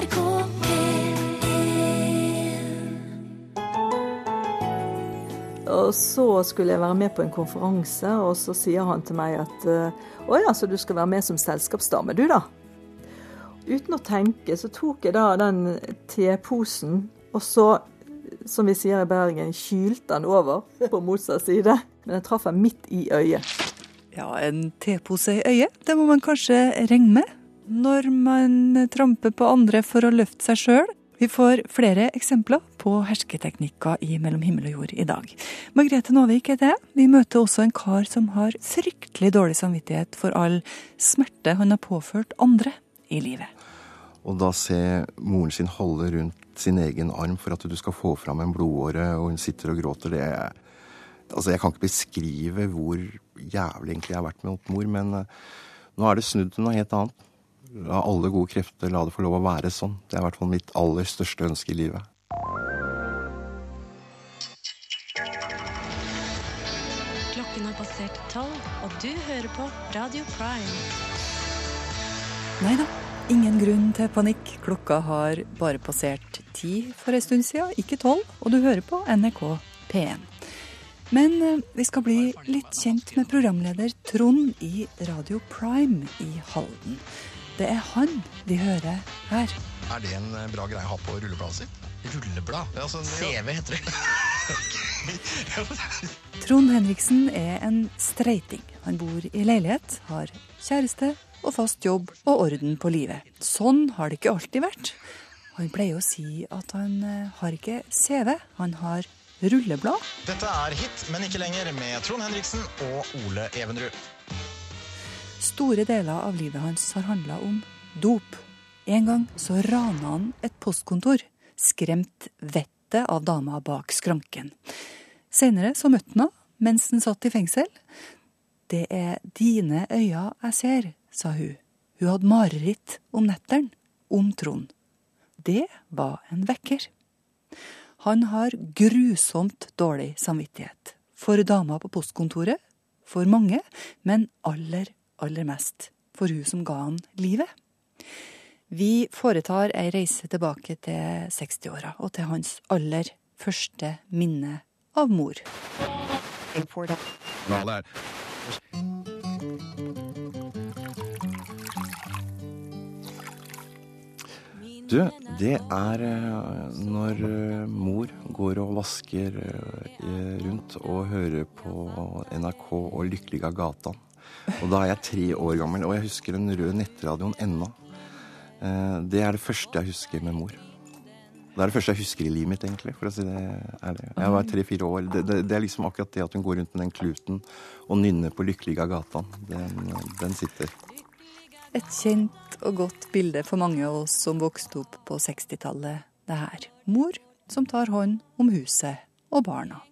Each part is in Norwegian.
NRK Og så skulle jeg være med på en konferanse, og så sier han til meg at å ja, så du skal være med som selskapsdame, du da. Uten å tenke så tok jeg da den teposen, og så, som vi sier i Bergen, kylte den over på motsatt side. Men den traff meg midt i øyet. Ja, en tepose i øyet, det må man kanskje regne med når man tramper på andre for å løfte seg sjøl. Vi får flere eksempler på hersketeknikker i Mellom himmel og jord i dag. Margrethe Nåvik er det. Vi møter også en kar som har fryktelig dårlig samvittighet for all smerte han har påført andre i livet. Og da se moren sin holde rundt sin egen arm for at du skal få fram en blodåre, og hun sitter og gråter, det er Altså, jeg kan ikke beskrive hvor jævlig egentlig jeg har vært med mor, men uh, nå er det snudd til noe helt annet. La alle gode krefter la det få lov å være sånn. Det er i hvert fall mitt aller største ønske i livet. Klokken har passert tolv, og du hører på Radio Prime. Nei da, ingen grunn til panikk. Klokka har bare passert ti for en stund siden, ikke tolv, og du hører på NRK P1. Men eh, vi skal bli litt kjent med programleder Trond i Radio Prime i Halden. Det er han vi hører her. Er det en eh, bra greie å ha på rullebladet sitt? Rulleblad? Ja, sånn, ja. CV heter det. Trond Henriksen er en streiting. Han bor i leilighet, har kjæreste og fast jobb og orden på livet. Sånn har det ikke alltid vært. Han pleier å si at han eh, har ikke CV, han har rulleblad. Dette er Hit, men ikke lenger, med Trond Henriksen og Ole Evenrud. Store deler av livet hans har handla om dop. En gang så rana han et postkontor, skremt vettet av dama bak skranken. Senere så møtte han henne mens han satt i fengsel. Det er dine øyne jeg ser, sa hun. Hun hadde mareritt om nettene, om Trond. Det var en vekker. Han har grusomt dårlig samvittighet. For dama på postkontoret, for mange, men aller, aller mest for hun som ga han livet. Vi foretar ei reise tilbake til 60-åra og til hans aller første minne av mor. Du, det er eh, når eh, mor går og vasker eh, rundt og hører på NRK og Lykkelige gatan. Og da er jeg tre år gammel, og jeg husker den røde nettradioen ennå. Eh, Det er det første jeg husker med mor. Det er det første jeg husker i livet mitt, egentlig. for å si det ærlig. Jeg var tre-fire år. Det, det, det er liksom akkurat det at hun går rundt med den kluten og nynner på Lykkelige gatan. Den, den sitter. Et kjent og godt bilde for mange av oss som vokste opp på 60-tallet, det her. Mor som tar hånd om huset og barna.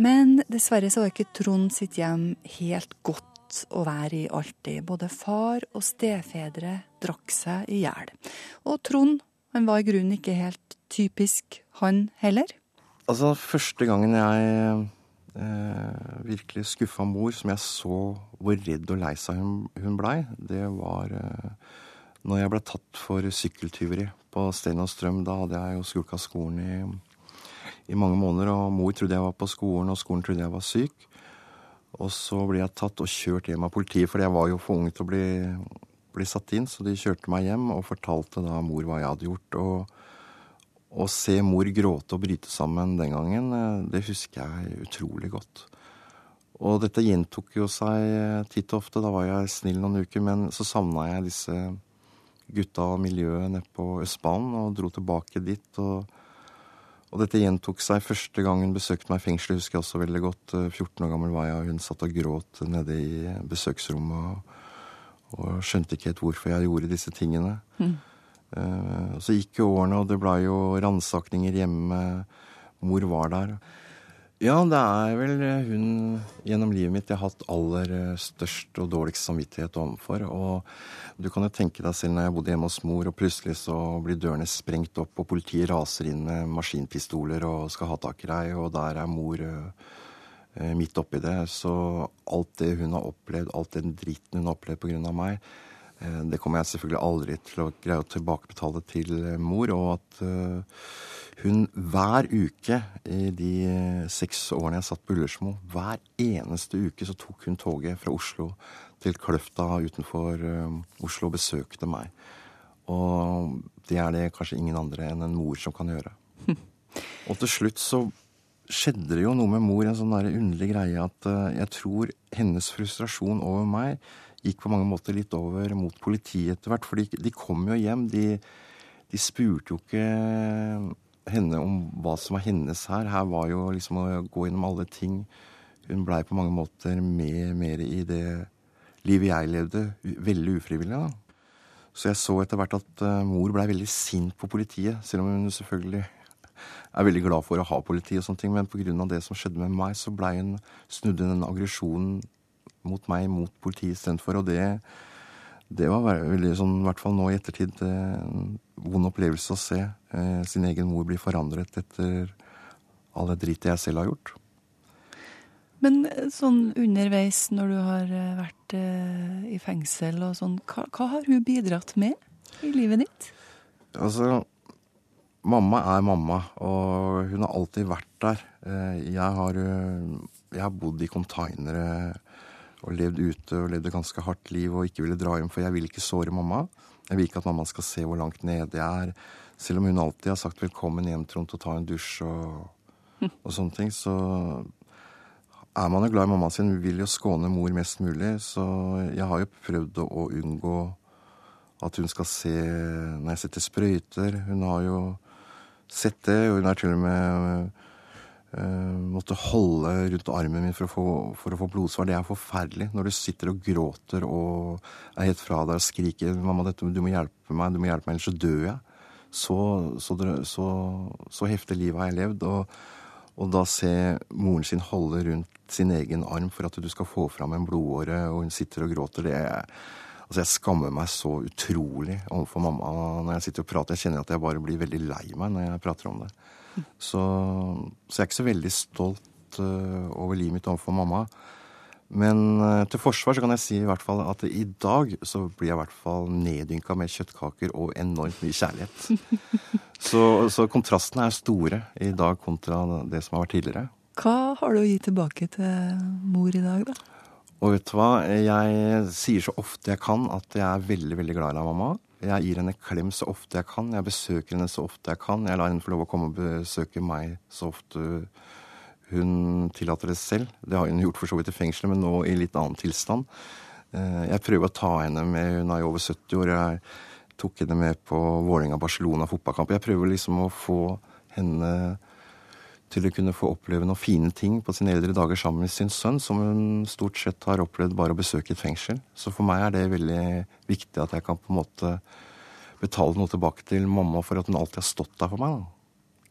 Men dessverre så var ikke Trond sitt hjem helt godt å være i alltid. Både far og stefedre drakk seg i hjel. Og Trond han var i grunnen ikke helt typisk, han heller. Altså, første gangen jeg eh, virkelig skuffa mor, som jeg så hvor redd og lei seg hun, hun blei, det var eh, når jeg ble tatt for sykkeltyveri på Sten og Strøm. Da hadde jeg jo skulka skolen i, i mange måneder, og mor trodde jeg var på skolen, og skolen trodde jeg var syk. Og så ble jeg tatt og kjørt hjem av politiet, for jeg var jo for ung til å bli, bli satt inn. Så de kjørte meg hjem og fortalte da mor hva jeg hadde gjort. Og å se mor gråte og bryte sammen den gangen, eh, det husker jeg utrolig godt. Og dette gjentok jo seg eh, titt og ofte. Da var jeg snill noen uker, men så savna jeg disse gutta og miljøet nede på Østbanen og dro tilbake dit. og og dette gjentok seg første gang hun besøkte meg i fengselet, husker jeg også veldig godt. 14 år gammel var jeg, og hun satt og gråt nede i besøksrommet og, og skjønte ikke helt hvorfor jeg gjorde disse tingene. Mm. Uh, så gikk jo årene, og det blei jo ransakninger hjemme. Mor var der. Ja, det er vel hun gjennom livet mitt jeg har hatt aller eh, størst og dårligst samvittighet overfor. Og du kan jo tenke deg selv når jeg bodde hjemme hos mor, og plutselig så blir dørene sprengt opp, og politiet raser inn med maskinpistoler og skal ha tak i deg, og der er mor eh, eh, midt oppi det. Så alt det hun har opplevd, alt den dritten hun har opplevd på grunn av meg, Eh, det kommer jeg selvfølgelig aldri til å greie å tilbakebetale til mor. Og at hun hver uke i de seks årene jeg satt på Ullersmo, hver eneste uke så tok hun toget fra Oslo til Kløfta utenfor Oslo og besøkte meg. Og det er det kanskje ingen andre enn en mor som kan gjøre. Og til slutt så skjedde det jo noe med mor, en sånn der underlig greie at uh, jeg tror hennes frustrasjon over meg gikk på mange måter litt over mot politiet etter hvert. For de, de kom jo hjem. De, de, spurte jo ikke henne om hva som var hennes her. Her var jo liksom å gå gjennom alle ting. Hun blei på mange måter mer, mer i det livet jeg levde, veldig ufrivillig. da. Så jeg så etter hvert at uh, mor blei veldig sint på politiet, selv om hun selvfølgelig er veldig glad for å ha politi og sånne ting, men pga. det som skjedde med meg, så blei hun snudde den aggresjonen mot meg mot politiet istedenfor. Og det, det var veldig sånn, i hvert fall nå i ettertid, eh, en vond opplevelse å se eh, sin egen mor bli forandret etter all det dritet jeg selv har gjort. Men eh, sånn underveis når du har eh, vært eh, i fengsel og sånn, hva, hva har hun bidratt med i livet ditt? Altså, Mamma er mamma, og hun har alltid vært der. Jeg har, jeg har bodd i konteinere og levd ute og levd et ganske hardt liv og ikke ville dra hjem, for jeg vil ikke såre mamma. Jeg vil ikke at mamma skal se hvor langt nede jeg er. Selv om hun alltid har sagt 'velkommen hjem, Trond, til å ta en dusj' og, og sånne ting, så er man jo glad i mammaen sin, vil jo skåne mor mest mulig. Så jeg har jo prøvd å unngå at hun skal se når jeg setter sprøyter. Hun har jo sett det, og hun har til og med måtte holde rundt armen min for å, få, for å få blodsvar. Det er forferdelig når du sitter og gråter og er helt fra deg og skriker 'Mamma, dette, du må hjelpe meg, du må hjelpe meg, ellers så dør jeg'. Så, så, så, så heftig liv har jeg levd. Og, og da se moren sin holde rundt sin egen arm for at du skal få fram en blodåre, og hun sitter og gråter, det er Altså, Jeg skammer meg så utrolig overfor mamma når jeg sitter og prater. Jeg kjenner at jeg bare blir veldig lei meg når jeg prater om det. Så, så jeg er ikke så veldig stolt uh, over livet mitt overfor mamma. Men uh, til forsvar så kan jeg si i hvert fall at i dag så blir jeg i hvert fall neddynka med kjøttkaker og enormt mye kjærlighet. så, så kontrastene er store i dag kontra det som har vært tidligere. Hva har du å gi tilbake til mor i dag, da? Og vet du hva, jeg sier så ofte jeg kan at jeg er veldig, veldig glad i mamma. Jeg gir henne klem så ofte jeg kan. Jeg besøker henne så ofte jeg kan. Jeg lar henne få lov å komme og besøke meg så ofte hun tillater det selv. Det har hun gjort for så vidt i fengselet, men nå i litt annen tilstand. Eh, jeg prøver å ta henne med. Hun er jo over 70 år. Jeg tok henne med på Vålerenga-Barcelona fotballkamp. Jeg prøver liksom å få henne til å kunne få oppleve noen fine ting på sine eldre dager sammen med sin sønn, som hun stort sett har opplevd bare å besøke et fengsel. Så for meg er det veldig viktig at jeg kan på en måte betale noe tilbake til mamma for at hun alltid har stått der for meg.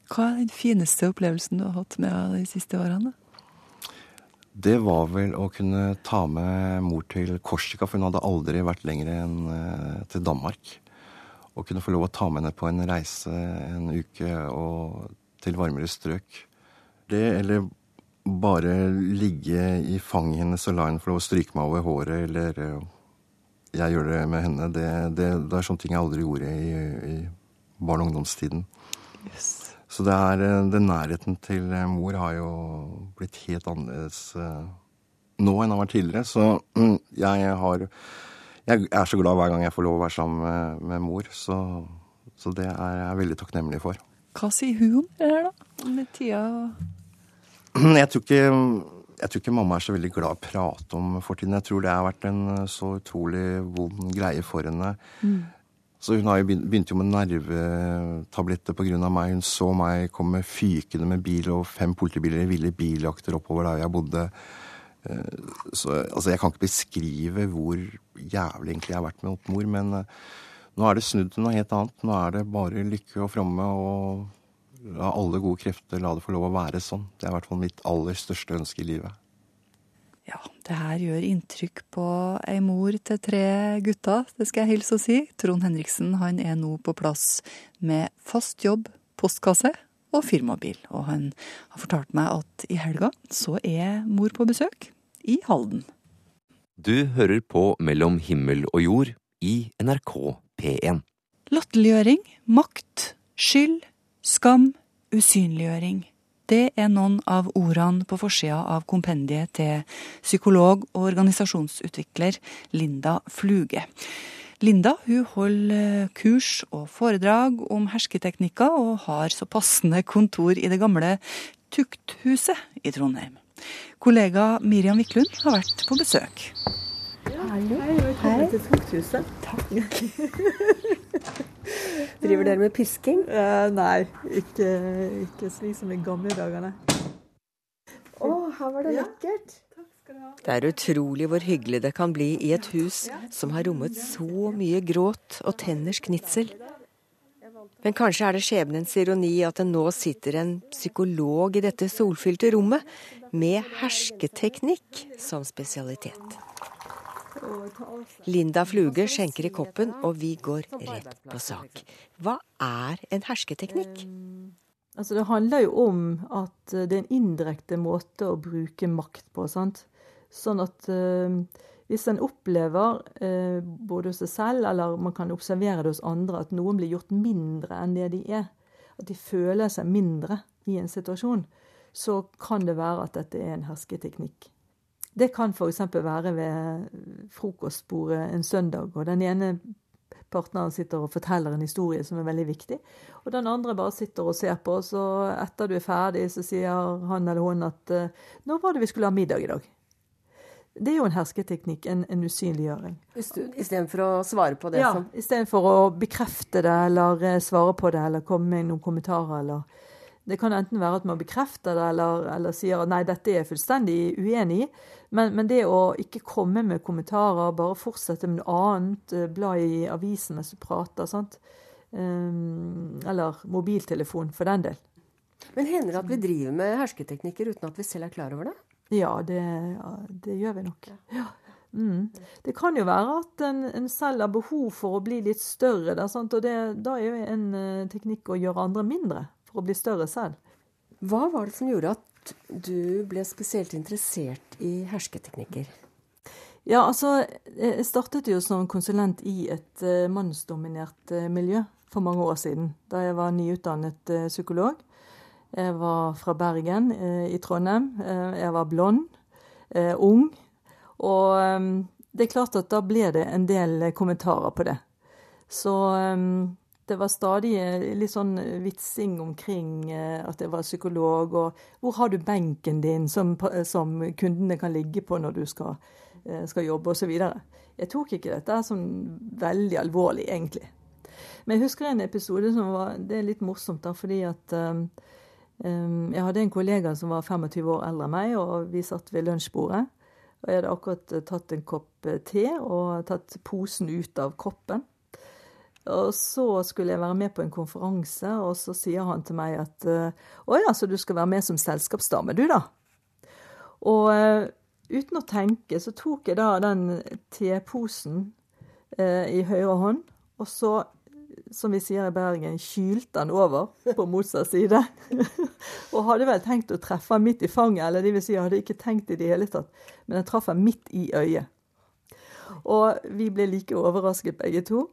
Hva er den fineste opplevelsen du har hatt med henne de siste årene? Det var vel å kunne ta med mor til Korsika, for hun hadde aldri vært lenger enn eh, til Danmark. Å kunne få lov å ta med henne på en reise en uke og til varmere strøk det, eller bare ligge i fanget hennes og la henne få stryke meg over håret, eller uh, jeg gjør det med henne, det, det, det, er sånne ting jeg aldri gjorde i, i barne- og ungdomstiden. Yes. Så det er, eh, den nærheten til eh, mor har jo blitt helt annerledes nå enn han vært tidligere. Så mm, jeg har Jeg er så glad hver gang jeg får lov å være sammen med, med mor, så, så det er jeg veldig takknemlig for. Hva sier hun om det her, da? Med tida Jeg tror ikke jeg tror ikke mamma er så veldig glad i å prate om fortiden. Jeg tror det har vært en eh, så utrolig vond greie for henne. Mm. Så hun har jo begynt, begynte jo med nervetabletter pga. meg. Hun så meg komme fykende med bil og fem politibiler i ville biljakter oppover der jeg bodde. Eh, så altså, jeg kan ikke beskrive hvor jævlig egentlig jeg har vært med mor, men eh, nå er det snudd til noe helt annet. Nå er det bare lykke og fromme og la alle gode krefter la det få lov å være sånn. Det er i hvert fall mitt aller største ønske i livet. Ja, det her gjør inntrykk på ei mor til tre gutter, det skal jeg hilse å si. Trond Henriksen han er nå på plass med fast jobb, postkasse og firmabil. Og han har fortalt meg at i helga så er mor på besøk i Halden. Du hører på Mellom himmel og jord i NRK P1. Latterliggjøring, makt, skyld, skam, usynliggjøring. Det er noen av ordene på forsida av kompendiet til psykolog og organisasjonsutvikler Linda Fluge. Linda hun holder kurs og foredrag om hersketeknikker, og har så passende kontor i det gamle Tukthuset i Trondheim. Kollega Miriam Wiklund har vært på besøk. Hallo. Hei, velkommen til Tukthuset. Takk. Driver dere med pisking? Uh, nei, ikke, ikke slik som i gamle dager, Å, oh, her var det lekkert. Det er utrolig hvor hyggelig det kan bli i et hus som har rommet så mye gråt og tenners knitsel. Men kanskje er det skjebnens ironi at det nå sitter en psykolog i dette solfylte rommet, med hersketeknikk som spesialitet. Linda Fluge skjenker i koppen, og vi går rett på sak. Hva er en hersketeknikk? Altså Det handler jo om at det er en indirekte måte å bruke makt på. sant? Sånn at uh, hvis en opplever, uh, både hos seg selv eller man kan observere det hos andre, at noen blir gjort mindre enn det de er, at de føler seg mindre i en situasjon, så kan det være at dette er en hersketeknikk. Det kan f.eks. være ved frokostbordet en søndag, og den ene partneren sitter og forteller en historie som er veldig viktig, og den andre bare sitter og ser på, og så etter du er ferdig, så sier han eller hun at 'Nå var det vi skulle ha middag i dag'. Det er jo en hersketeknikk, en, en usynliggjøring. Istedenfor å svare på det? Ja, istedenfor å bekrefte det eller svare på det eller komme med noen kommentarer eller det kan enten være at man bekrefter det eller, eller sier at nei, dette er jeg fullstendig uenig i. Men, men, det å ikke komme med kommentarer, bare fortsette med noe annet, eh, bla i avisen mens du prater, sant. Um, eller mobiltelefon, for den del. Men hender det at vi driver med hersketeknikker uten at vi selv er klar over det? Ja, det, ja, det gjør vi nok. Ja. Mm. Det kan jo være at en, en, selv har behov for å bli litt større. Der, og det, da er jo en uh, teknikk å gjøre andre mindre for å bli større selv. Hva var det som gjorde at du ble spesielt interessert i hersketeknikker? Ja, altså, Jeg startet jo som konsulent i et uh, mannsdominert uh, miljø for mange år siden. Da jeg var nyutdannet psykolog. Jeg var fra Bergen i Trondheim. jeg var blond, ung. Og det er klart at da ble det en del kommentarer på det. Så um, det var stadig eh, litt sånn vitsing omkring eh, at jeg var psykolog, og hvor har du benken din som, eh, som kundene kan ligge på når du skal, skal jobbe, osv. Jeg tok ikke dette som veldig alvorlig, egentlig. Men jeg husker en episode som var Det er litt morsomt, da, fordi at um, jeg hadde en kollega som var 25 år eldre enn meg, og vi satt ved lunsjbordet. Og jeg hadde akkurat tatt en kopp te og tatt posen ut av koppen. Og så skulle jeg være med på en konferanse, og så sier han til meg at å ja, så du skal være med som selskapsdame, du da? Og uh, uten å tenke så tok jeg da den teposen eh, i høyre hånd, og så, som vi sier i Bergen, kylte den over på motsatt side. og hadde vel tenkt å treffe han midt i fanget, eller det vil si, jeg hadde ikke tenkt i det hele tatt, men jeg traff han midt i øyet. Og vi ble like overrasket begge to.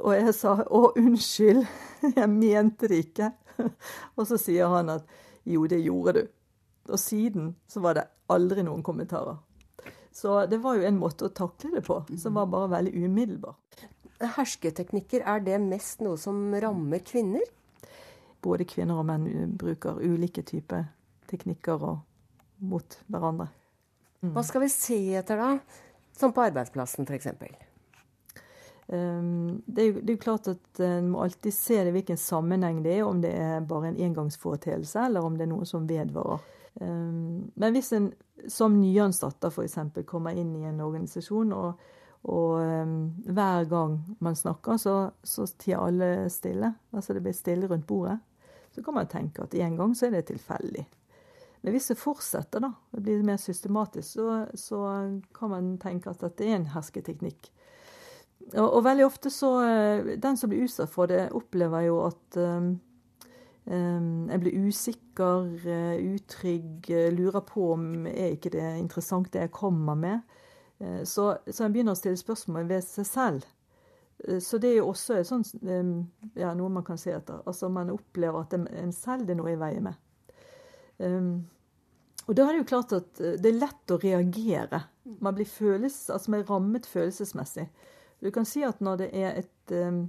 Og jeg sa 'Å, unnskyld, jeg mente det ikke'. Og så sier han at 'jo, det gjorde du'. Og siden så var det aldri noen kommentarer. Så det var jo en måte å takle det på, som var bare veldig umiddelbar. Hersketeknikker, er det mest noe som rammer kvinner? Både kvinner og menn bruker ulike typer teknikker mot hverandre. Mm. Hva skal vi se etter, da? Som på arbeidsplassen, f.eks.? Ehm, det er, jo, det er jo klart at en må alltid se det hvilken sammenheng det er, om det er bare en engangsforeteelse, eller om det er noe som vedvarer. Ehm, men hvis en som nyansatt f.eks. kommer inn i en organisasjon, og, og um, hver gang man snakker, så, så tier alle stille, altså det blir stille rundt bordet, så kan man tenke at en gang så er det tilfeldig. Men hvis det fortsetter, da, og blir mer systematisk, så, så kan man tenke at dette er en hersketeknikk. Og, og, veldig ofte så eh, Den som blir utsatt for det, opplever jo at um, jeg blir usikker, utrygg, lurer på om er ikke det interessant det jeg kommer med. Så, så en begynner å stille spørsmål ved seg selv. Så det er jo også sånn, ja, noe man kan se etter. Altså Man opplever at en selv det er noe i veien med. Um, og da er det jo klart at det er lett å reagere. Man blir føles, altså man er rammet følelsesmessig. Du kan si at når det er et, um,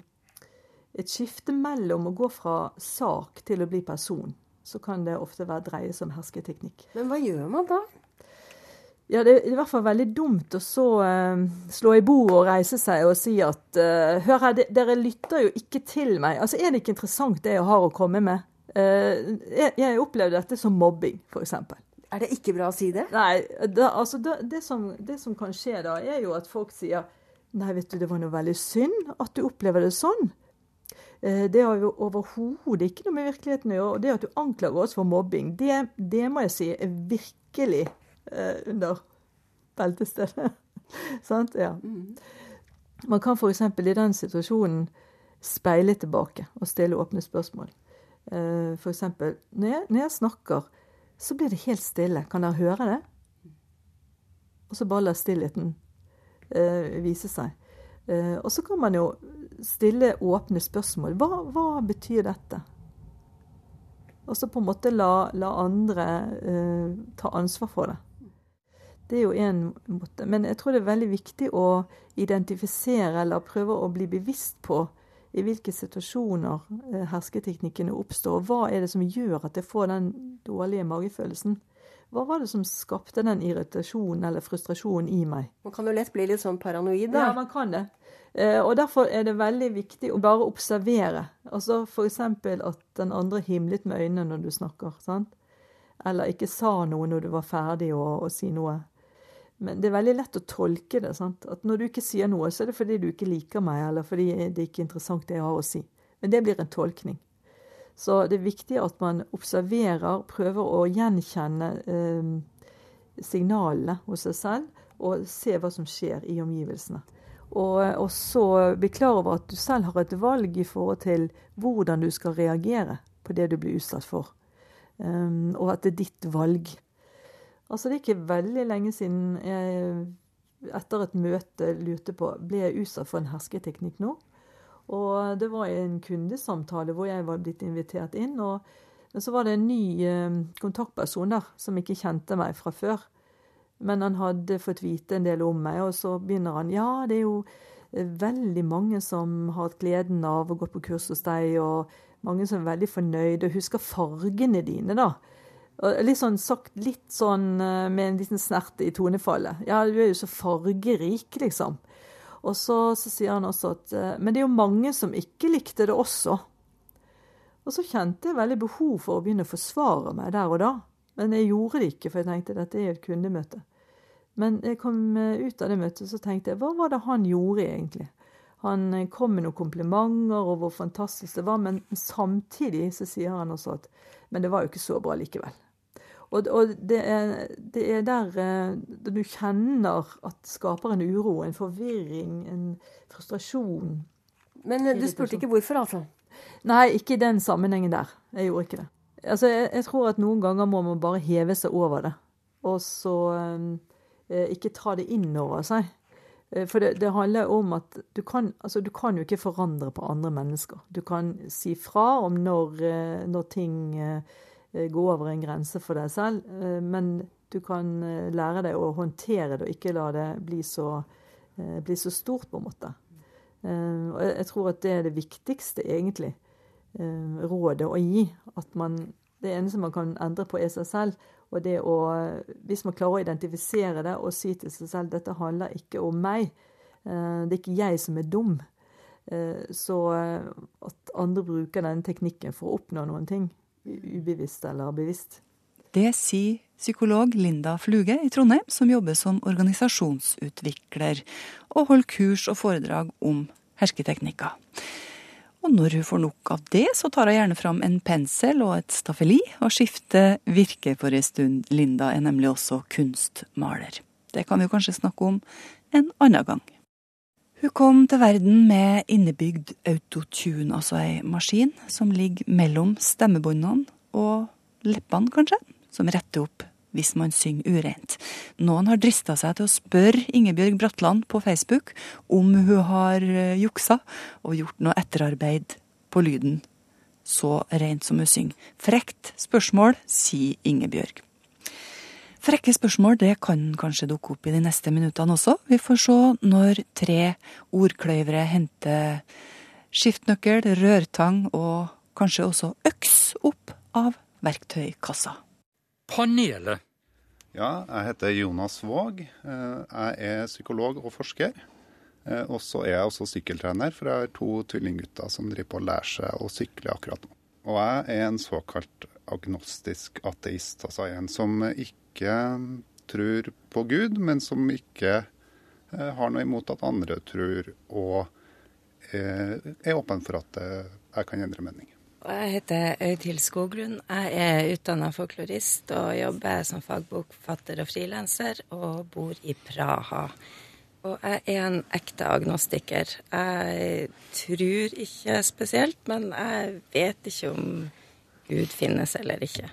et skifte mellom å gå fra sak til å bli person, så kan det ofte være dreie som hersketeknikk. Men hva gjør man da? Ja, Det er i hvert fall veldig dumt å så uh, slå i bordet og reise seg og si at uh, Hør her, dere lytter jo ikke til meg. Altså, Er det ikke interessant det jeg har å komme med? Uh, jeg, jeg opplevde dette som mobbing, f.eks. Er det ikke bra å si det? Nei. Da, altså, da, det, som, det, som, kan skje da, er jo at folk sier Nei, vet du, det var noe veldig synd at du opplever det sånn. Det har jo overhodet ikke noe med virkeligheten å gjøre. Og det at du anklager oss for mobbing, det, det må jeg si er virkelig eh, under beltestedet. Sant? Ja. Mm. Man kan f.eks. i den situasjonen speile tilbake og stille åpne spørsmål. Eh, f.eks. Når, jeg, når jeg snakker, så blir det helt stille. Kan dere høre det? Og så bare la stillheten eh, vise seg. Eh, og så kan man jo stille åpne spørsmål. Hva, hva betyr dette? Og så på en måte la, la andre eh, ta ansvar for det. Det er jo én måte. Men jeg tror det er veldig viktig å identifisere eller prøve å bli bevisst på i hvilke situasjoner eh, hersketeknikkene oppstår. Hva er det som gjør at jeg får den dårlige magefølelsen? Hva var det som skapte den irritasjonen eller frustrasjonen i meg? Man kan jo lett bli litt sånn paranoid, da. Ja, man kan det. Eh, og derfor er det veldig viktig å bare observere. Altså f.eks. at den andre himlet med øynene når du snakker. sant? Eller ikke sa noe når du var ferdig å, å si noe. Men det er veldig lett å tolke det. sant? At når du ikke sier noe, så er det fordi du ikke liker meg, eller fordi det er ikke er interessant det jeg har å si. Men det blir en tolkning. Så det er viktig at man observerer, prøver å gjenkjenne eh, signalene hos seg selv, og se hva som skjer i omgivelsene. Og, og, så bli klar over at du selv har et valg i forhold til hvordan du skal reagere på det du blir utsatt for. Um, og at det er ditt valg. Altså, det er ikke veldig lenge siden jeg etter et møte lurte på ble jeg utsatt for en hersketeknikk nå. Og det var en kundesamtale hvor jeg var blitt invitert inn. og så var det en ny eh, kontaktperson der som ikke kjente meg fra før. Men han hadde fått vite en del om meg, og så begynner han Ja, det er jo eh, veldig mange som har hatt gleden av å gå på kurs hos deg, og mange som er veldig fornøyde og husker fargene dine, da. Litt sånn sagt litt sånn eh, med en liten snert i tonefallet. Ja, du er jo så fargerik, liksom. Og så, så, sier han også at eh, Men det er jo mange som ikke likte det også. Og så kjente jeg veldig behov for å begynne å forsvare meg der og da. Men jeg gjorde det ikke, for jeg tenkte dette er et kundemøte. Men jeg kom eh, ut av det møtet så tenkte jeg hva var det han gjorde egentlig? Han kom med noen komplimenter og hvor fantastisk det var, men samtidig så sier han også at men det var jo ikke så bra likevel. Og, og det, er, det, er, der eh, du kjenner at det skaper en uro, en forvirring, en frustrasjon. Men eh, du spurte ikke hvorfor, altså? Nei, ikke i den sammenhengen der. Jeg gjorde ikke det. Altså, jeg, jeg tror at noen ganger må man bare heve seg over det. Og så eh, ikke ta det inn over seg. Eh, for det, det, handler om at du kan, altså, du kan jo ikke forandre på andre mennesker. Du kan si fra om når, når ting Eh, gå over en grense for deg selv. Eh, men du kan eh, lære deg å håndtere det og ikke la det bli så, bli så stort, på en måte. Og jeg tror at det er det viktigste, egentlig, rådet å gi. At man Det eneste man kan endre på, er seg selv. Og det å Hvis man klarer å identifisere det og si til seg selv dette handler ikke om meg, det er ikke jeg som er dum. Så at andre bruker denne teknikken for å oppnå noen ting, ubevisst eller bevisst. Det sier psykolog Linda Fluge i Trondheim, som jobber som organisasjonsutvikler og holder kurs og foredrag om hersketeknikker. Og når hun får nok av det, så tar hun gjerne fram en pensel og et staffeli og skifter virke for en stund. Linda er nemlig også kunstmaler. Det kan vi kanskje snakke om en annen gang. Hun kom til verden med innebygd autotune, altså ei maskin som ligger mellom stemmebåndene og leppene, kanskje, som retter opp hvis man synger ureint. Noen har drista seg til å spørre Ingebjørg Bratland på Facebook om hun har eh, juksa og gjort noe etterarbeid på lyden så rent som hun synger. Frekt spørsmål, sier Ingebjørg. Frekke spørsmål det kan kanskje dukke opp i de neste minuttene også. Vi får se når tre ordkløyvere henter skiftnøkkel, rørtang og kanskje også øks opp av verktøykassa. Panelet. Ja, jeg heter Jonas Våg. Eh, jeg er psykolog og forsker. Eh, og så er jeg også sykkeltrener, for jeg har to tvillinggutter som driver på å lære seg å sykle akkurat nå. Og jeg er en såkalt agnostisk ateist, altså en som ikke tror på Gud, men som ikke eh, har noe imot at andre tror, og er åpen for at jeg kan endre mening. Jeg heter Øydhild Skoglund. Jeg er utdanna folklorist og jobber som fagbokfatter og frilanser, og bor i Praha. Og jeg er en ekte agnostiker. Jeg tror ikke spesielt, men jeg vet ikke om Gud finnes eller ikke.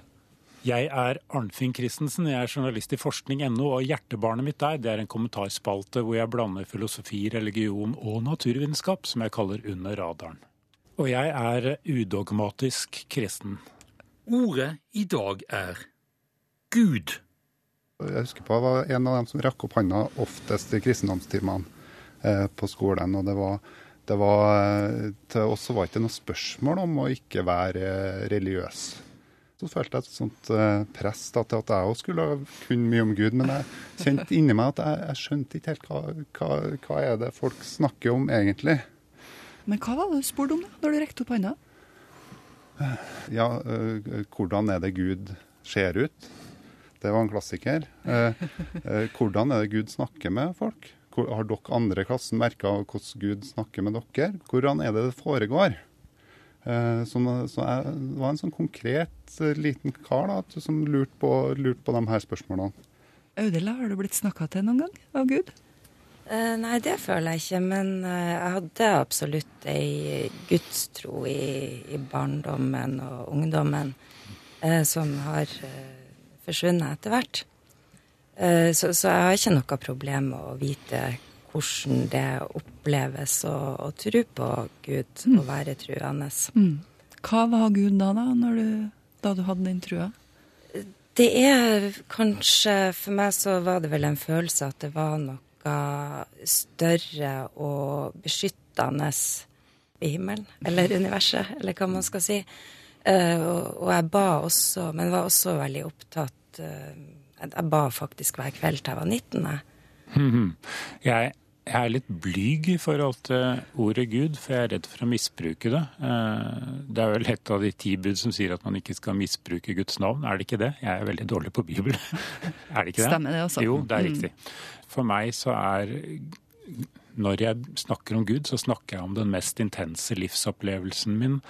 Jeg er Arnfinn Christensen, jeg er journalist i forskning.no, og hjertebarnet mitt der det er en kommentarspalte hvor jeg blander filosofi, religion og naturvitenskap, som jeg kaller Under radaren. Og jeg er udogmatisk kristen. Ordet i dag er Gud. Jeg husker på jeg var en av dem som rakk opp handa oftest i kristendomstimene eh, på skolen. og det var, det var eh, Til oss var det ikke noe spørsmål om å ikke være religiøs. Så følte jeg et sånt eh, press da, til at jeg òg skulle kunne mye om Gud. Men jeg kjente inni meg at jeg, jeg skjønte ikke helt hva, hva, hva er det folk snakker om egentlig. Men hva var det du spurte om da, når du rekte opp hånda? Ja, øh, hvordan er det Gud ser ut? Det var en klassiker. Eh, eh, hvordan er det Gud snakker med folk? Har dere andre i klassen merka hvordan Gud snakker med dere? Hvordan er det det foregår? Eh, så, så jeg var en sånn konkret liten kar da, som lurte på, lurt på de her spørsmålene. Audela, har du blitt snakka til noen gang av Gud? Eh, nei, det føler jeg ikke. Men jeg hadde absolutt ei gudstro i, i barndommen og ungdommen eh, som har forsvunnet etter hvert. Eh, så, så, jeg har ikke noe problem med å vite hvordan det oppleves å, å tro på Gud, mm. å være truende. Mm. Hva var Gud da, da, du, da du hadde din trua? Det er kanskje For meg så var det vel en følelse at det var noe større og beskyttende i himmelen, eller universet, eller hva man skal si. Uh, og, og, jeg ba også, men var også veldig opptatt uh, Jeg ba faktisk hver kveld til jeg var 19. Jeg, jeg er litt blyg i forhold til ordet Gud, for jeg er redd for å misbruke det. Eh, det er vel et av de ti bud som sier at man ikke skal misbruke Guds navn. Er det ikke det? Jeg er veldig dårlig på Bibelen. er det ikke det? Stemmer det også. Jo, det er mm. riktig. For meg så er Når jeg snakker om Gud, så snakker jeg om den mest intense livsopplevelsen min.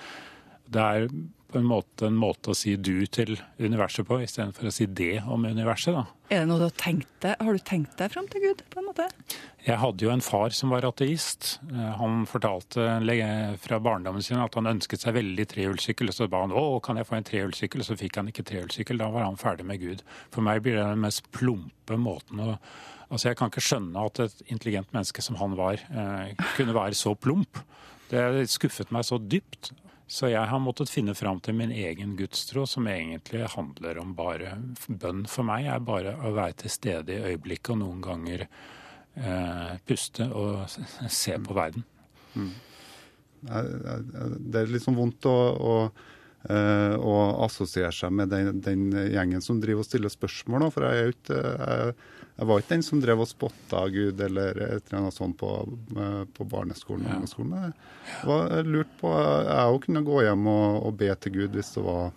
Det er på en måte en måte å si du til universet på, istedenfor å si det om universet. da. Er det noe du Har tenkt deg? Har du tenkt deg fram til Gud? på en måte? Jeg hadde jo en far som var ateist. Eh, han fortalte fra barndommen sin at han ønsket seg veldig trehjulssykkel. Så ba han å, kan jeg få en trehjulssykkel? Så fikk han ikke trehjulssykkel. Da var han ferdig med Gud. For meg blir det den mest plumpe måten å Altså, Jeg kan ikke skjønne at et intelligent menneske som han var, eh, kunne være så plump. Det skuffet meg så dypt så jeg har måttet finne fram til min egen gudstro, som egentlig handler om bare Bønn for meg er bare å være til stede i øyeblikket og noen ganger eh, puste og se på verden. Mm. Det er litt sånn vondt å, å, eh, å assosiere seg med den, den, gjengen som driver og stiller spørsmål. For jeg er jo ikke jeg var ikke den som drev og spotta Gud eller et eller annet sånt på, på barneskolen. og ungdomsskolen. Jeg var lurt på Jeg òg kunne gå hjem og, og, be til Gud hvis det var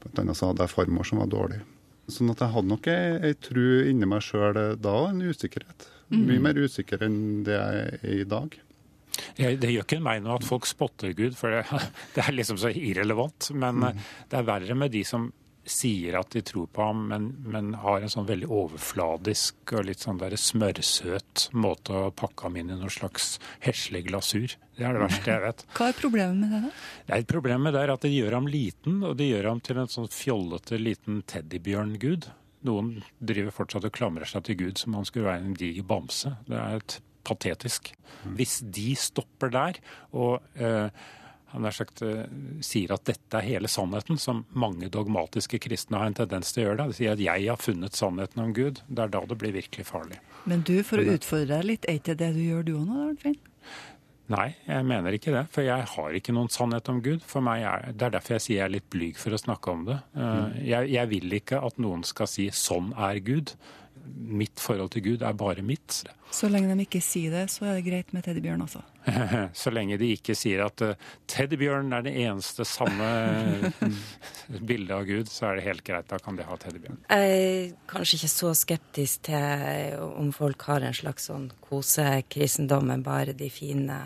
Blant annet så hadde jeg farmor som var dårlig. Sånn at jeg hadde nok ei, ei tru inni meg sjøl da, en usikkerhet. Mm. Mye mer usikker enn det jeg er i dag. Det gjør ikke meg noe at folk spotter Gud, for det, det er liksom så irrelevant. Men mm. det er verre med de som sier at de tror på ham, men, men, har en sånn veldig overfladisk og litt sånn der smørsøt måte å pakke ham inn i noe slags heslig glasur. Det er det verste jeg vet. Hva er problemet med det? da? Det er Problemet er at det gjør ham liten, og det gjør ham til en sånn fjollete liten teddybjørngud. Noen driver fortsatt og klamrer seg til Gud som om han skulle være en diger bamse. Det er et patetisk. Hvis de stopper der og eh, sagt, eh, sier at dette er hele sannheten, som mange dogmatiske kristne har en tendens til å gjøre det. De sier at 'jeg har funnet sannheten om Gud'. Det er da det blir virkelig farlig. Men du, for å utfordre deg litt, er ikke det du gjør du òg nå, Arnfinn? Nei, jeg mener ikke det. For jeg har ikke noen sannhet om Gud. For meg er, Det er derfor jeg sier jeg er litt blyg for å snakke om det. Eh, jeg, jeg vil ikke at noen skal si 'sånn er Gud' mitt forhold til Gud er bare mitt. Så lenge de ikke sier det, så er det greit med teddybjørn, altså? så lenge de ikke sier at uh, teddybjørn er det eneste samme bildet av Gud, så er det helt greit. Da kan de ha teddybjørn. Jeg er kanskje ikke så skeptisk til om folk har en slags sånn kosekristendom, men bare de fine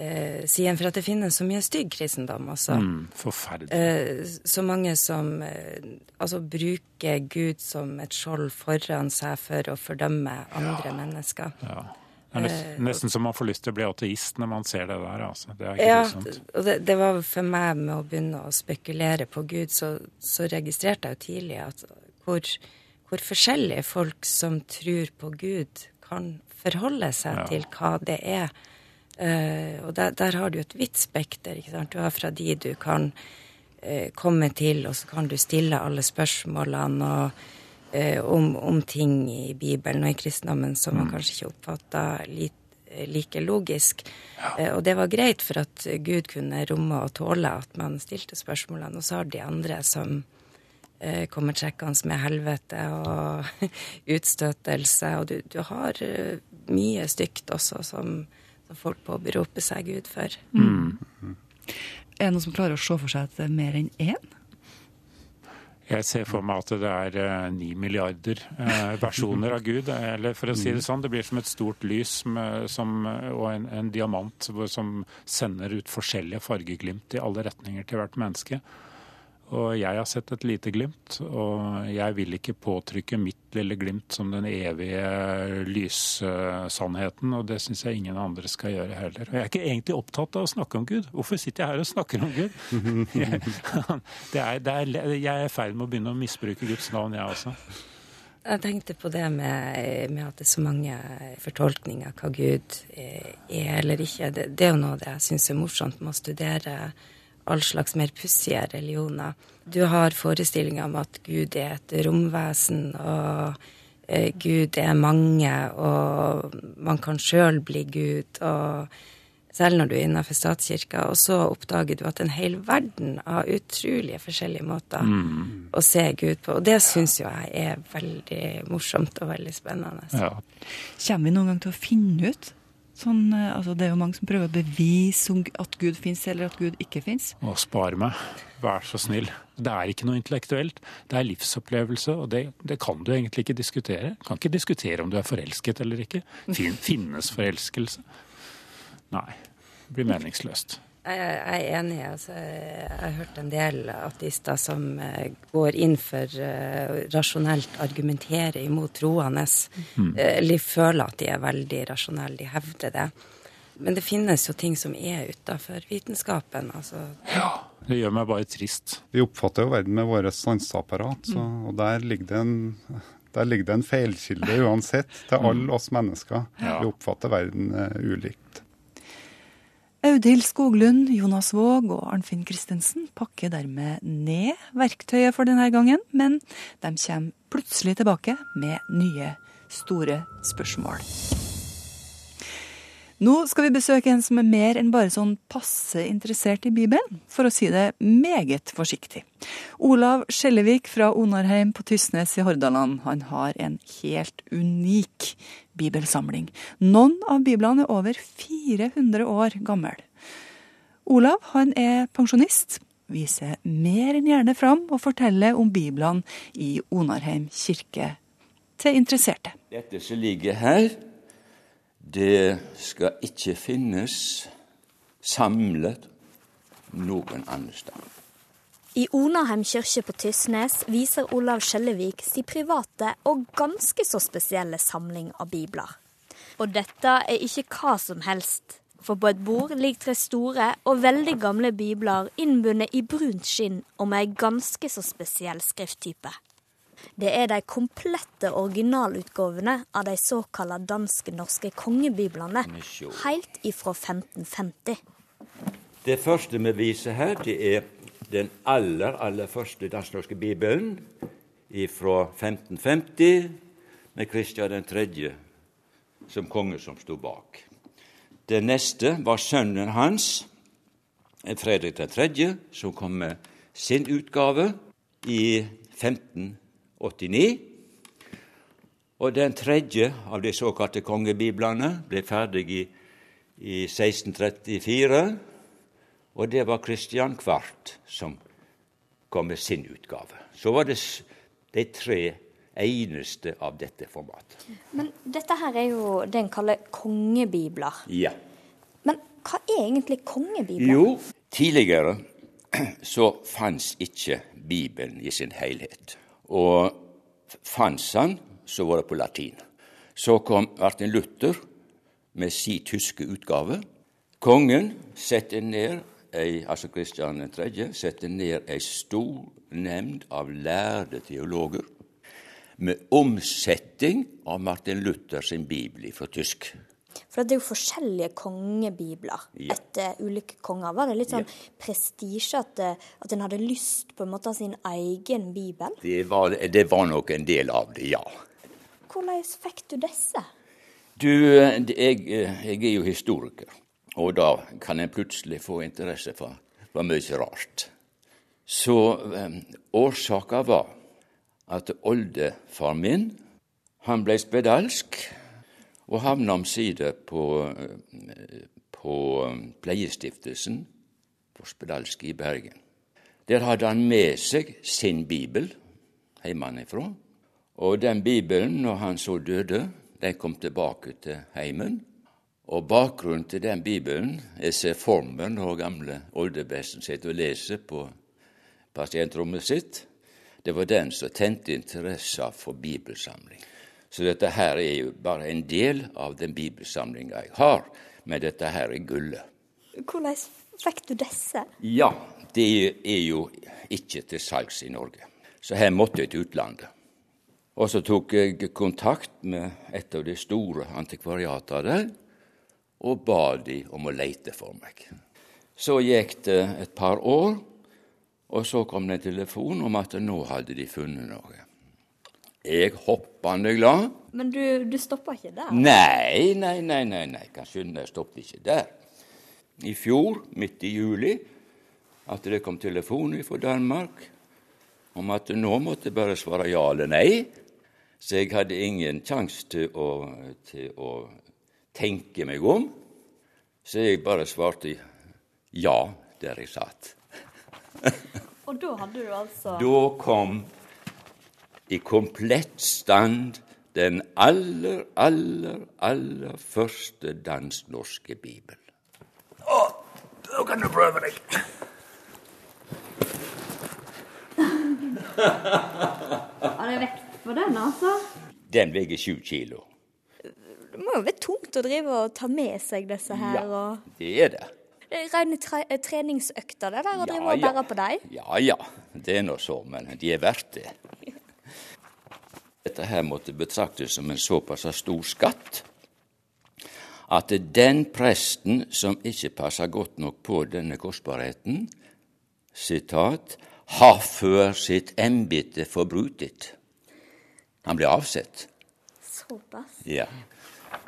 eh, siden for at det finnes så mye stygg kristendom. Altså. Mm, forferdelig. Eh, så mange som eh, altså, bruker Gud som et skjold foran seg for å fordømme andre ja. mennesker. Ja. Det er nesten, eh, nesten så man får lyst til å bli ateist når man ser det der. Altså. Det er ja, og det, det, var for meg med å begynne å spekulere på Gud, så, så registrerte jeg jo tidlig at hvor, hvor forskjellige folk som tror på Gud, kan forholde seg ja. til hva det er og der, der, har du et vidt spekter. ikke sant? Du har fra de du kan uh, komme til, og så kan du stille alle spørsmålene og, uh, om, om, ting i Bibelen og i kristendommen som man mm. kanskje ikke oppfatter like logisk. Ja. og det var greit for at Gud kunne romme og tåle at man stilte spørsmålene. Og så har de andre som kommer trekkende med helvete og utstøtelse. Og du, du har mye stygt også som som folk påberoper seg Gud for. Mm. Er det noen som klarer å se for seg at det er mer enn én? Jeg ser for meg at det er eh, ni milliarder uh, versjoner av Gud. Eller for å si det sånn, det blir som et stort lys med, som, og en, en diamant som sender ut forskjellige fargeglimt i alle retninger til hvert menneske. Og jeg har sett et lite glimt, og jeg vil ikke påtrykke mitt lille glimt som den evige lyssannheten, og det syns jeg ingen andre skal gjøre heller. Og jeg er ikke egentlig opptatt av å snakke om Gud. Hvorfor sitter jeg her og snakker om Gud? Jeg, det er, det er, jeg er i ferd med å begynne å misbruke Guds navn, jeg også. Jeg tenkte på det med, med, at det er så mange fortolkninger hva Gud er eller ikke. Det, det er jo noe det jeg syns er morsomt med å studere all slags mer pussige religioner. Du har forestillinger om at Gud er et romvesen, og eh, Gud er mange, og man kan sjøl bli Gud. og selv når du er innenfor statskirka, og så oppdager du at en hel verden har utrolige forskjellige måter mm. å se Gud på. Og det syns jo jeg er veldig morsomt og veldig spennende. Ja. Kommer vi noen gang til å finne ut Sånn, eh, altså det er jo mange som prøver å bevise at Gud fins eller at Gud ikke fins. Å, spar meg. Vær så snill. Det er ikke noe intellektuelt. Det er livsopplevelse, og det, det kan du egentlig ikke diskutere. Du kan ikke diskutere om du er forelsket eller ikke. Finnes forelskelse? Nei. Det blir meningsløst. Jeg er enig. Altså, jeg har hørt en del ateister som eh, går inn for uh, rasjonelt argumentere imot troende. Mm. Eller føler at de er veldig rasjonelle. De hevder det. Men det finnes jo ting som er utafor vitenskapen. Altså. Ja, det gjør meg bare trist. Vi oppfatter jo verden med våre sanseapparat, mm. og der ligger det en der ligger det en feilkilde uansett til alle mm. oss mennesker. Ja. Vi oppfatter verden uh, ulikt. Audhild Skoglund, Jonas Våg og Arnfinn Christensen pakker dermed ned verktøyet for denne gangen, men de kommer plutselig tilbake med nye, store spørsmål. Nå skal vi besøke en som er mer enn bare sånn passe interessert i Bibelen, for å si det meget forsiktig. Olav Skjellevik fra Onarheim på Tysnes i Hordaland, han har en helt unik bibelsamling. Noen av biblene er over 400 år gammel. Olav han er pensjonist, viser mer enn gjerne fram og forteller om biblene i Onarheim kirke til interesserte. Dette som ligger her, det skal ikke finnes samlet noen andre sted. I Onaheim kirke på Tysnes viser Olav Skjellevik sin private og ganske så spesielle samling av bibler. Og dette er ikke hva som helst. For på et bord ligger tre store og veldig gamle bibler innbundet i brunt skinn og med ei ganske så spesiell skrifttype. Det er de komplette originalutgavene av de såkalla dansk-norske kongebiblene, helt ifra 1550. Det første vi viser her, det er den aller, aller første dansk-norske bibelen fra 1550 med Kristian 3. som konge som sto bak. Det neste var sønnen hans, Fredrik 3., som kom med sin utgave i 1589. Og den tredje av de såkalte kongebiblene ble ferdig i, i 1634. Og det var Kristian Kvart som kom med sin utgave. Så var det de tre eneste av dette formatet. Men dette her er jo det en kaller kongebibler. Ja. Men hva er egentlig kongebibler? Jo, tidligere så fantes ikke Bibelen i sin helhet. Og fantes han, så var det på latin. Så kom Martin Luther med si tyske utgave. Kongen sette ned ei, altså Kristian 3., sette ned ei stor nemnd av lærde teologer med omsetting av Martin Luther sin bibel fra tysk. For det er jo forskjellige kongebibler ja. etter ulike konger. Var det litt sånn ja. prestisje at, at en hadde lyst på en måte av sin egen bibel? Det var, det var nok en del av det, ja. Hvordan fikk du disse? Du, jeg, jeg er jo historiker, og da kan en plutselig få interesse for, for mye rart. Så um, årsaka var at oldefar min, han ble spedalsk og havna omsider på, på Pleiestiftelsen for spedalske i Bergen. Der hadde han med seg sin bibel hjemmefra. Og den bibelen, når han så døde, den kom tilbake til heimen. Og bakgrunnen til den bibelen Jeg ser for meg når gamle oldebesten sitter og leser på pasientrommet sitt. Det var den som tente interessa for bibelsamling. Så dette her er jo bare en del av den bibelsamlinga jeg har, men dette her er gullet. Hvordan fikk du disse? Ja, det er jo ikke til salgs i Norge. Så her måtte jeg til utlandet. Og så tok jeg kontakt med et av de store antikvariatene der, og ba de om å leite for meg. Så gikk det et par år, og så kom det en telefon om at nå hadde de funnet noe. Jeg hoppende glad. Men du, du stoppa ikke der? Nei, nei, nei, nei, nei. kan skynde, jeg stoppet ikke der. I fjor, midt i juli, at det kom telefon fra Danmark om at nå måtte jeg bare svare ja eller nei. Så jeg hadde ingen sjanse til, til, å tenke meg om. Så jeg bare svarte ja der jeg satt. Og da hadde du altså Da kom i komplett stand den aller, aller, aller første dansk-norske bibel. Å, da kan du prøve deg! Har det vekt på den, altså? Den veier sju kilo. Det må jo være tungt å drive og ta med seg disse her. Ja, det er det. Det er rene treningsøkter det der, å drive ja, og bære på dem? Ja ja, det er nå så, men de er verdt det. Dette her måtte betraktes som en såpass stor skatt at den presten som ikke passer godt nok på denne kostbarheten, sitat, har før sitt embete forbrutet. Han ble avsett. Såpass? Ja.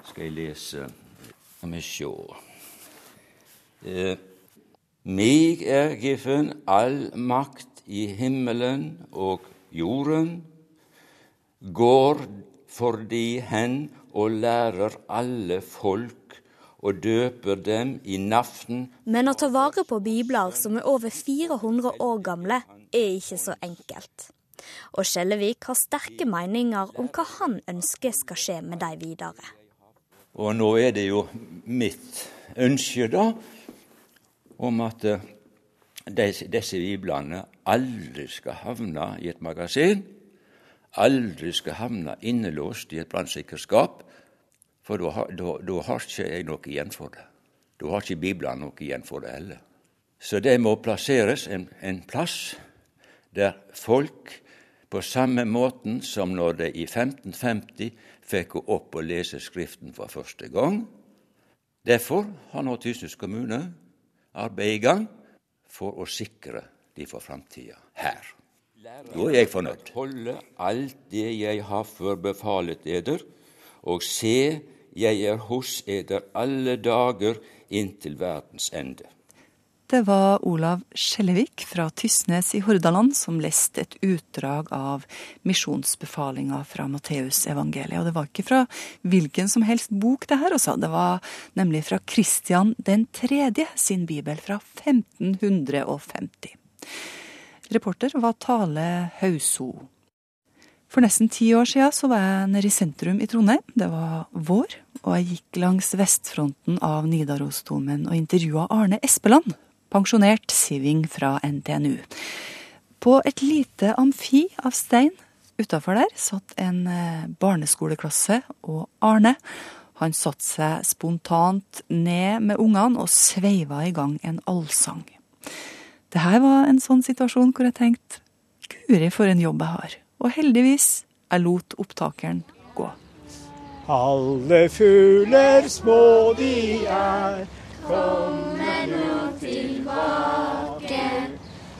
Skal jeg lese Skal vi sjå. Eh, Mig er giffen all makt i himmelen og jorden går for de hen og lærer alle folk og døper dem i naften. Men å ta vare på bibler som er over 400 år gamle, er ikke så enkelt. Og Skjellevik har sterke meninger om hva han ønsker skal skje med de videre. Og nå er det jo mitt ønske, da, om at eh, disse biblene aldri skal havne i et magasin aldri skal havne innelåst i et brannsikkerskap, for da har, ikke jeg noe igjen for det. Da har ikke Bibelen noe igjen for det heller. Så det må plasseres en, en plass der folk på samme måten som når de i 1550 fikk gå opp og lese Skriften for første gang. Derfor har nå Tysnes kommune arbeid i gang for å sikre de for framtida her. Da er jeg fornøyd. Holde alt det jeg har forbefalet eder, og se, jeg er hos eder alle dager inntil verdens ende. Det var Olav Skjellevik fra Tysnes i Hordaland som leste et utdrag av misjonsbefalinga fra Matteusevangeliet. Og det var ikke fra hvilken som helst bok det her, også. Det var nemlig fra Kristian den tredje sin bibel fra 1550. Reporter var Tale Hauso. For nesten ti år siden så var jeg nede i sentrum i Trondheim. Det var vår, og jeg gikk langs vestfronten av Nidarosdomen og intervjua Arne Espeland, pensjonert siving fra NTNU. På et lite amfi av stein utafor der satt en eh, barneskoleklasse, og Arne han satte seg spontant ned med ungene og sveiva i gang en allsang. Det her var en sånn situasjon hvor jeg tenkte guri for en jobb jeg har. Og heldigvis, jeg lot opptakeren gå. Alle fugler små de er, kommer nå tilbake.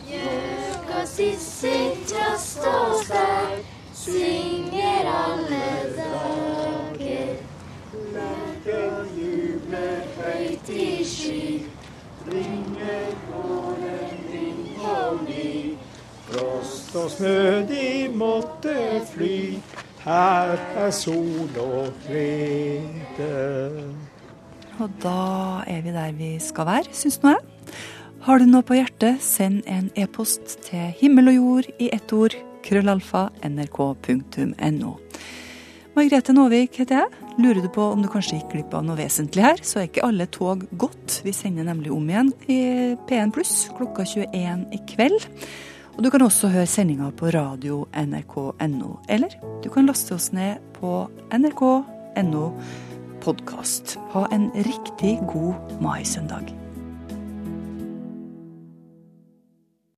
Gjøk og sissel, trast og stær synger alle dager. Lerken jubler høyt i sky, ringer våre og ny. Frost og snø de måtte fly, her er sol og glede. Og da er vi der vi skal være, syns nå jeg. Har du noe på hjertet, send en e-post til himmel og jord i ett ord, krøllalfa, nrk.no. Margrethe Nåvik heter jeg. Lurer du på om du kanskje gikk glipp av noe vesentlig her, så er ikke alle tog gått. Vi sender nemlig om igjen i P1 pluss klokka 21 i kveld. Og du kan også høre sendinga på radio nrk.no, eller du kan laste oss ned på nrk.no podkast. Ha en riktig god maisøndag.